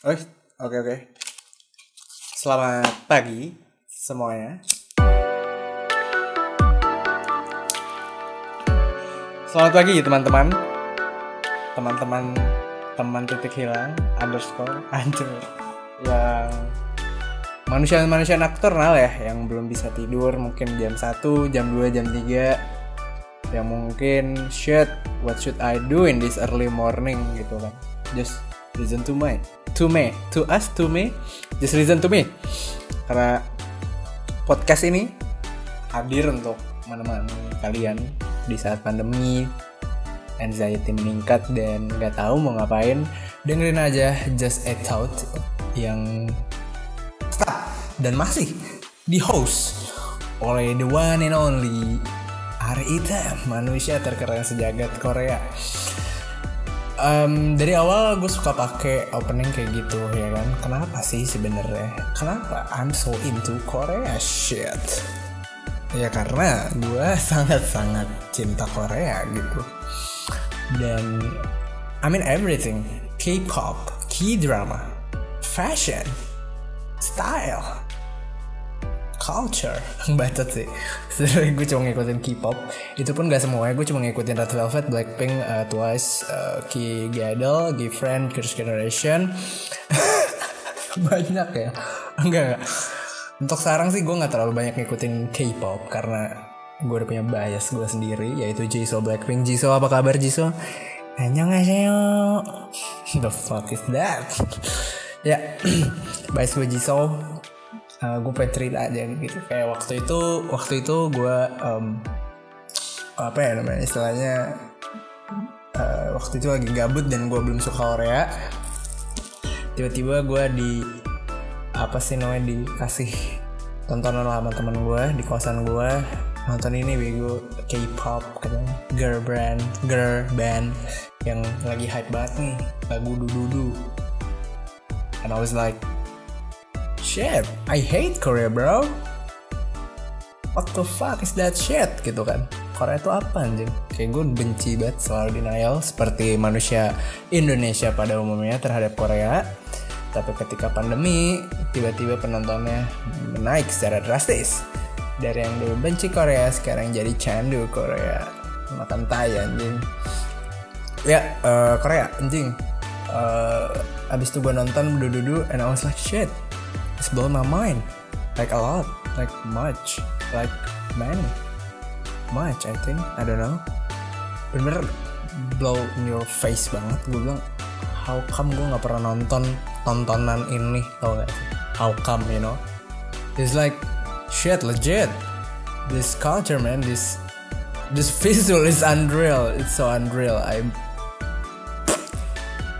Oh, oke oke. Selamat pagi semuanya. Selamat pagi teman-teman. Teman-teman teman titik hilang underscore anjir yang manusia-manusia nocturnal ya yang belum bisa tidur mungkin jam 1, jam 2, jam 3 yang mungkin shit what should I do in this early morning gitu kan just listen to me to me to us to me just listen to me. Karena podcast ini hadir untuk menemani kalian di saat pandemi anxiety meningkat dan nggak tahu mau ngapain. Dengerin aja just a thought yang tetap dan masih di host oleh the one and only Ari Ita manusia terkeren sejagat Korea Em, dari awal gue suka pakai opening kayak gitu ya kan? Kenapa sih sebenarnya? Kenapa I'm so into Korea? Shit. Ya karena gue sangat-sangat cinta Korea gitu. Dan I mean everything. K-pop, K-drama, fashion, style, culture. Bacot sih. Sebenarnya gue cuma ngikutin K-pop. Itu pun gak semuanya. Gue cuma ngikutin Red Velvet, Blackpink, uh, Twice, uh, K Gadol, G-Friend, Girls' Generation. Banyak ya. Enggak enggak. Untuk sekarang sih gue nggak terlalu banyak ngikutin K-pop karena gue udah punya bias gue sendiri yaitu Jisoo Blackpink. Jisoo apa kabar Jisoo? Annyeonghaseyo. The fuck is that? Ya bias gue Jisoo uh, gue pengen cerita aja gitu. Kayak waktu itu waktu itu gue um, apa ya namanya istilahnya uh, waktu itu lagi gabut dan gue belum suka Korea. Tiba-tiba gue di apa sih namanya dikasih tontonan sama temen gue di kosan gue nonton ini bego K-pop katanya girl band girl band yang lagi hype banget nih lagu dududu and I was like shit I hate Korea bro. What the fuck is that shit? Gitu kan. Korea itu apa anjing? Kayak gue benci banget selalu denial seperti manusia Indonesia pada umumnya terhadap Korea. Tapi ketika pandemi tiba-tiba penontonnya menaik secara drastis. Dari yang dulu benci Korea sekarang jadi candu Korea. Makan tai anjing. Ya eh, Korea anjing. Eh, abis itu gue nonton dudu and I was like shit it's blown my mind. Like a lot. Like much. Like many. Much I think. I don't know. Bener blow in your face banget. Gue bilang how come gue nggak pernah nonton tontonan ini tau gak sih? How come you know? It's like shit legit. This culture man this this visual is unreal. It's so unreal. I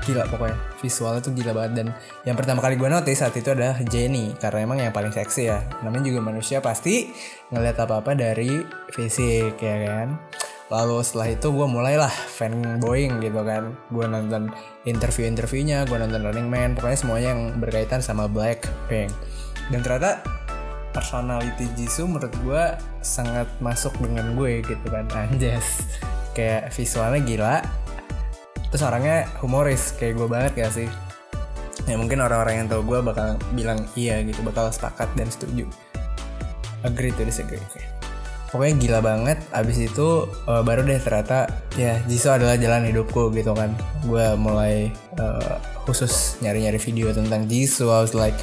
gila pokoknya visualnya tuh gila banget. Dan yang pertama kali gue notice saat itu adalah Jenny karena emang yang paling seksi ya. Namanya juga manusia pasti ngeliat apa apa dari fisik ya kan? Lalu setelah itu gue mulailah fanboying gitu kan. Gue nonton interview-interviewnya gue nonton Running Man pokoknya semuanya yang berkaitan sama Blackpink. Dan ternyata personality Jisoo menurut gue sangat masuk dengan gue gitu kan. Anjas. Kayak visualnya gila terus orangnya humoris kayak gue banget gak sih? Ya mungkin orang-orang yang tau gue bakal bilang iya gitu bakal sepakat dan setuju. Agree to disagree oke. pokoknya gila banget abis itu eh, baru deh ternyata ya Jisoo adalah jalan hidupku gitu kan. Gue mulai eh, khusus nyari-nyari video tentang Jisoo. I was like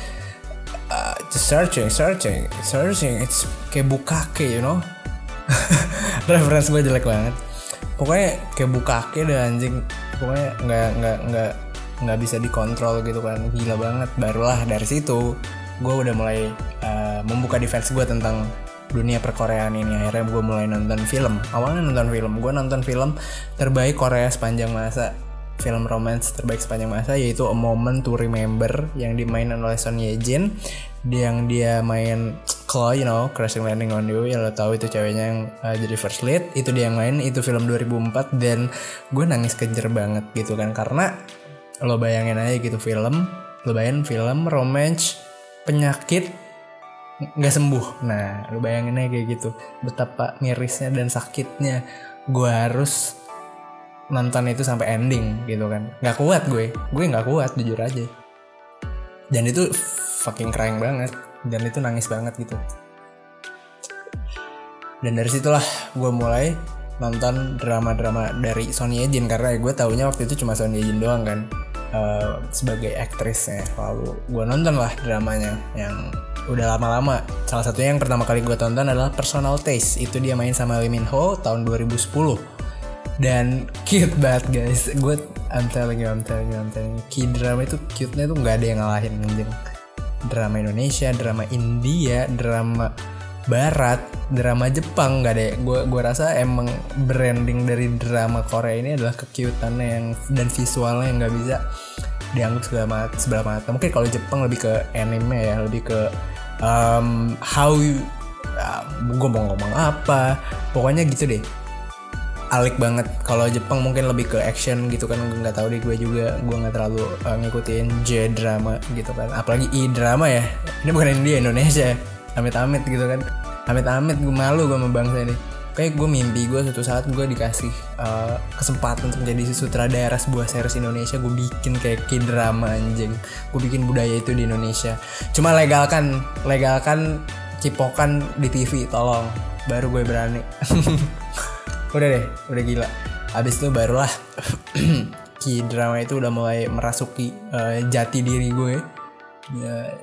uh, just searching searching searching. It's kayak bukake you know? Reference gue jelek banget pokoknya kayak bukake deh anjing. Pokoknya nggak nggak nggak nggak bisa dikontrol gitu kan. Gila banget. Barulah dari situ gue udah mulai uh, membuka defense gue tentang dunia perkoreaan ini. Akhirnya gue mulai nonton film. Awalnya nonton film. Gue nonton film terbaik Korea sepanjang masa. Film romance terbaik sepanjang masa yaitu A Moment to Remember yang dimainin oleh Son Ye Jin yang dia main Chloe, you know, Crashing Landing on You, yang lo tahu itu ceweknya yang uh, jadi first lead, itu dia yang main, itu film 2004 dan gue nangis kejer banget gitu kan. Karena lo bayangin aja gitu film, lo bayangin film romance penyakit nggak sembuh, nah lo bayangin aja kayak gitu betapa mirisnya dan sakitnya gue harus nonton itu sampai ending gitu kan. Nggak kuat gue gue nggak kuat jujur aja. Dan itu fucking crying banget dan itu nangis banget gitu. Dan dari situlah gue mulai nonton drama-drama dari Sony Ejin karena gue taunya waktu itu cuma Sony Ejin doang kan uh, sebagai aktrisnya. Lalu gue nonton lah dramanya yang udah lama-lama. Salah satunya yang pertama kali gue tonton adalah Personal Taste. Itu dia main sama Lee Min Ho tahun 2010 dan cute banget guys. Gue I'm telling you I'm telling you I'm telling you. Key drama itu cute-nya tuh nggak ada yang ngalahin anjing drama Indonesia drama India drama Barat, drama Jepang nggak deh. Gue gua rasa emang branding dari drama Korea ini adalah kekiutannya yang dan visualnya yang nggak bisa dianggap sebelah mata, sebelah mata. Mungkin kalau Jepang lebih ke anime ya, lebih ke um, how you, uh, gue mau ngomong apa, pokoknya gitu deh. Alik banget. Kalau Jepang mungkin lebih ke action gitu kan, nggak tahu deh gue juga, gue nggak terlalu uh, ngikutin J drama gitu kan. Apalagi I drama ya. Ini bukan India Indonesia. Amit-amit gitu kan amit-amit gue malu gue sama bangsa ini kayak gue mimpi gue suatu saat gue dikasih uh, kesempatan untuk menjadi sutradara sebuah series Indonesia gue bikin kayak kid drama anjing gue bikin budaya itu di Indonesia cuma legalkan legalkan cipokan di TV tolong baru gue berani udah deh udah gila. Abis itu barulah kid drama itu udah mulai merasuki uh, jati diri gue. Ya,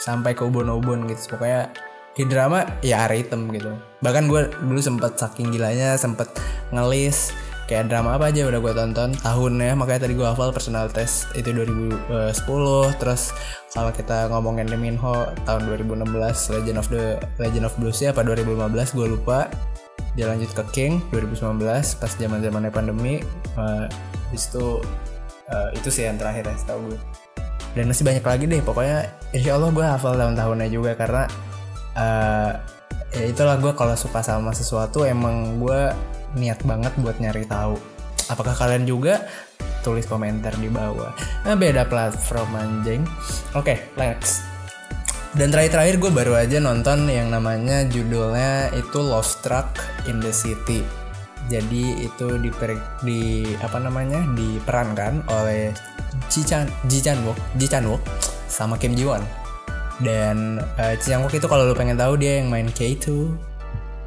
sampai ke ubon-ubon gitu. Pokoknya di drama ya hitam gitu. Bahkan gue dulu sempet saking gilanya sempet ngelis kayak drama apa aja udah gue tonton tahunnya. Makanya tadi gue hafal personal test itu 2010 terus kalau kita ngomongin Lee Min Ho tahun 2016 Legend of the Legend of Blues ya apa 2015 gue lupa dia lanjut ke King 2019 pas zaman zamannya pandemi uh, itu uh, itu sih yang terakhir ya setahu gue. Dan masih banyak lagi deh pokoknya insya Allah gue hafal tahun-tahunnya juga karena uh, ya itulah gue kalau suka sama sesuatu emang gue niat banget buat nyari tahu. Apakah kalian juga? Tulis komentar di bawah. Nah beda platform anjing. Oke okay, next dan terakhir-terakhir gue baru aja nonton yang namanya judulnya itu Lost Truck in the City. Jadi itu di di apa namanya diperankan oleh Ji Chan Ji Chan Wook Ji Chan Wook sama Kim Ji Won. Dan uh, Wook itu kalau lu pengen tahu dia yang main K2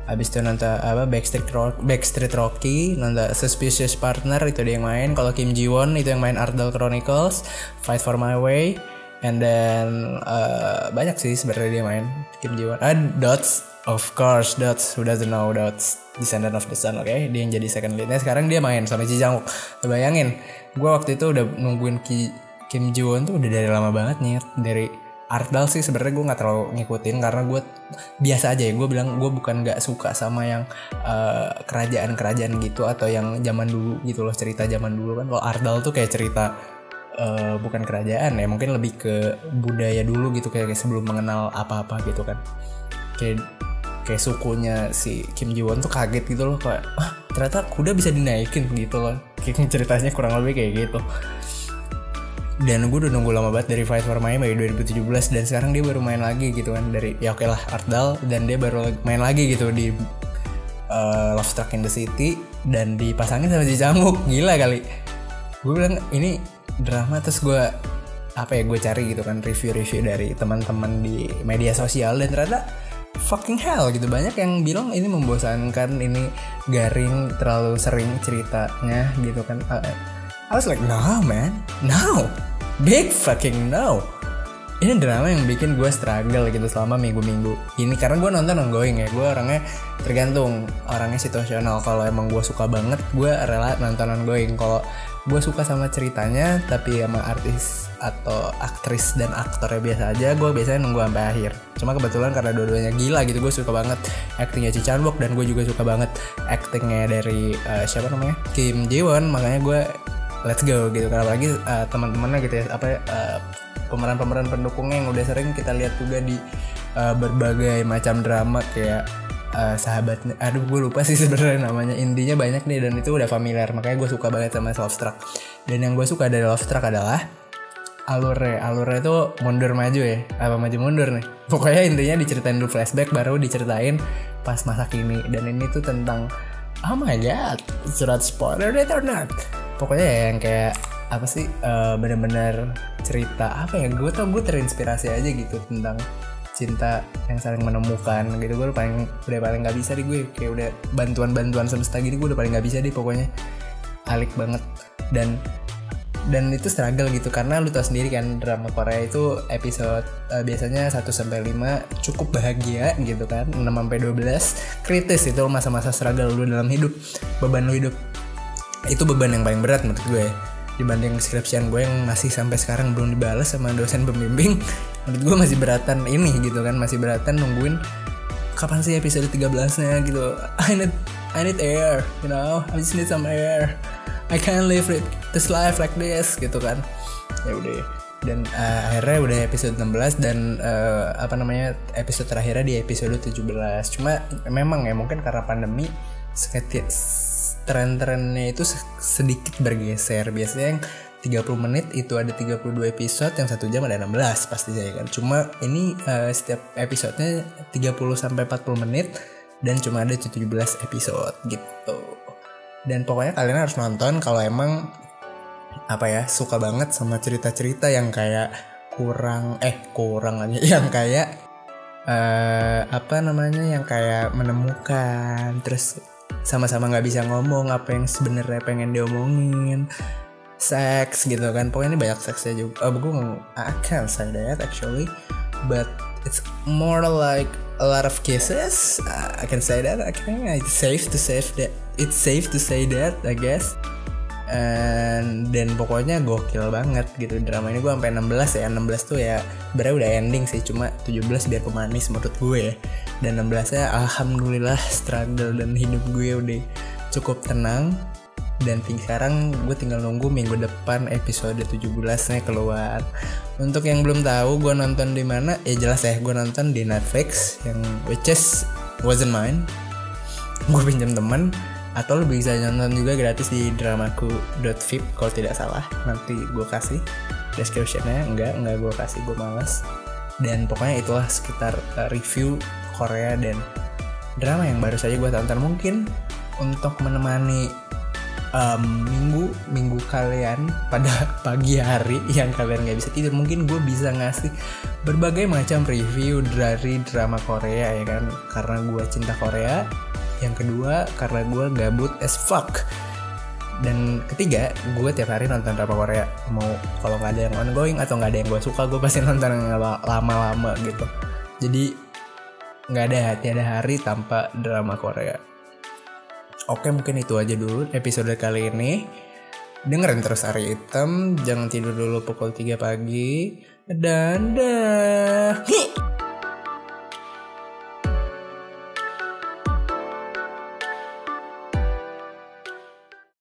Abis itu nonton apa Backstreet, Rock, Backstreet Rocky, nonton Suspicious Partner itu dia yang main. Kalau Kim Ji Won itu yang main Ardell Chronicles, Fight for My Way, and then uh, banyak sih sebenarnya dia main Kim Ji Won. Ah, Dots, of course Dots, who doesn't know Dots, Descendant of the Sun, oke? Okay? Dia yang jadi second leadnya. Sekarang dia main sama Ji Wook. Bayangin, gue waktu itu udah nungguin Ki, Kim Ji Won tuh udah dari lama banget nih, dari Ardal sih sebenarnya gue nggak terlalu ngikutin karena gue biasa aja ya gue bilang gue bukan nggak suka sama yang eh, kerajaan-kerajaan gitu atau yang zaman dulu gitu loh cerita zaman dulu kan kalau Ardal tuh kayak cerita uh, bukan kerajaan ya mungkin lebih ke budaya dulu gitu kayak, sebelum mengenal apa-apa gitu kan. Kayak kayak sukunya si Kim Ji Won tuh kaget gitu loh kayak ah ternyata kuda bisa dinaikin gitu loh. Kayak ceritanya kurang lebih kayak gitu. Dan gue udah nunggu lama banget dari Fight for Miami dari 2017 dan sekarang dia baru main lagi gitu kan dari ya oke lah Artdal dan dia baru main lagi gitu di uh, Love Struck in the City dan dipasangin sama si Jamuk gila kali. Gue bilang ini drama terus gue apa ya gue cari gitu kan review-review dari teman-teman di media sosial dan ternyata fucking hell gitu. Banyak yang bilang ini membosankan ini garing terlalu sering ceritanya gitu kan. Uh, I was like, no man, no, big fucking no. Ini drama yang bikin gue struggle gitu selama minggu-minggu. Ini karena gue nonton ongoing ya. Gue orangnya tergantung orangnya situasional. Kalau emang gue suka banget gue rela nonton ongoing. Kalau gue suka sama ceritanya tapi sama artis atau aktris dan aktornya biasa aja gue biasanya nunggu sampai akhir. Cuma kebetulan karena dua-duanya gila gitu gue suka banget aktingnya Ci Chan dan gue juga suka banget aktingnya dari uh, siapa namanya? Kim Ji Won. Makanya gue let's go gitu. Kan apalagi uh, teman-temannya gitu ya apa uh, pemeran-pemeran pendukungnya yang udah sering kita lihat juga di uh, berbagai macam drama kayak uh, sahabatnya aduh gue lupa sih sebenarnya namanya. Intinya banyak nih dan itu udah familiar. Makanya gue suka banget sama Love Struck. Dan yang gue suka dari Love Struck adalah alurnya. Alurnya itu mundur maju ya. Apa maju mundur nih? Pokoknya intinya diceritain dulu flashback baru diceritain pas masa kini. Dan ini tuh tentang oh my god surat spoiler it or not pokoknya ya yang kayak apa sih uh, bener-bener cerita apa ya? Gue tau gue terinspirasi aja gitu tentang cinta yang saling menemukan gitu. Gue paling udah paling nggak bisa deh gue kayak udah bantuan-bantuan semesta gini gue udah paling nggak bisa deh pokoknya. Alik banget. Dan dan itu struggle gitu karena lu tau sendiri kan drama Korea itu episode uh, biasanya 1 sampai 5 cukup bahagia gitu kan 6 sampai 12 kritis itu masa-masa struggle lu dalam hidup beban lu hidup. Itu beban yang paling berat menurut gue dibanding skripsian gue yang masih sampai sekarang belum dibalas sama dosen pembimbing. Menurut gue masih beratan ini gitu kan masih beratan nungguin kapan sih episode 13 nya gitu. I need I need air you know? I just need some air. I can't live it this life like this gitu kan. Ya udah. Dan uh, akhirnya udah episode 16 dan uh, apa namanya episode terakhirnya di episode 17 cuma memang ya mungkin karena pandemi seketik tren-trennya itu sedikit bergeser. Biasanya yang 30 menit itu ada 32 episode yang satu jam ada 16 pasti saya kan? Cuma ini uh, setiap episodenya 30 sampai 40 menit dan cuma ada 17 episode gitu. Dan pokoknya kalian harus nonton kalau emang apa ya suka banget sama cerita-cerita yang kayak kurang eh kurang aja yang kayak uh, apa namanya yang kayak menemukan terus sama-sama nggak bisa ngomong apa yang sebenarnya pengen diomongin. Seks gitu kan pokoknya ini banyak seksnya juga. Oh, gue I can't say that actually. But it's more like a lot of cases uh, I can say that okay. It's safe to say that it's safe to say that I guess Dan pokoknya gokil banget gitu. Drama ini gue sampai 16 ya. 16 tuh ya sebenarnya udah ending sih. Cuma 17 biar pemanis menurut gue ya. Dan 16 nya alhamdulillah struggle dan hidup gue udah cukup tenang. Dan sekarang gue tinggal nunggu minggu depan episode 17 nya keluar. Untuk yang belum tahu gue nonton di mana? Ya jelas ya gue nonton di Netflix yang which is wasn't mine. Gue pinjam temen atau lo bisa nonton juga gratis di dramaku.vip kalau tidak salah. Nanti gue kasih descriptionnya. Enggak enggak gue kasih gue malas dan pokoknya itulah sekitar uh, review Korea dan drama yang baru saja gue tonton. Mungkin untuk menemani um, minggu minggu kalian pada pagi hari yang kalian nggak bisa tidur mungkin gue bisa ngasih berbagai macam review dari drama Korea ya kan? Karena gue cinta Korea yang kedua karena gue gabut as fuck. Dan ketiga gue tiap hari nonton drama Korea. Mau kalau nggak ada yang ongoing atau nggak ada yang gue suka gue pasti nonton yang lama-lama gitu. Jadi nggak ada tiada hari tanpa drama Korea. Oke mungkin itu aja dulu episode kali ini. Dengerin terus Hari Hitam. Jangan tidur dulu pukul 3 pagi. Dan dah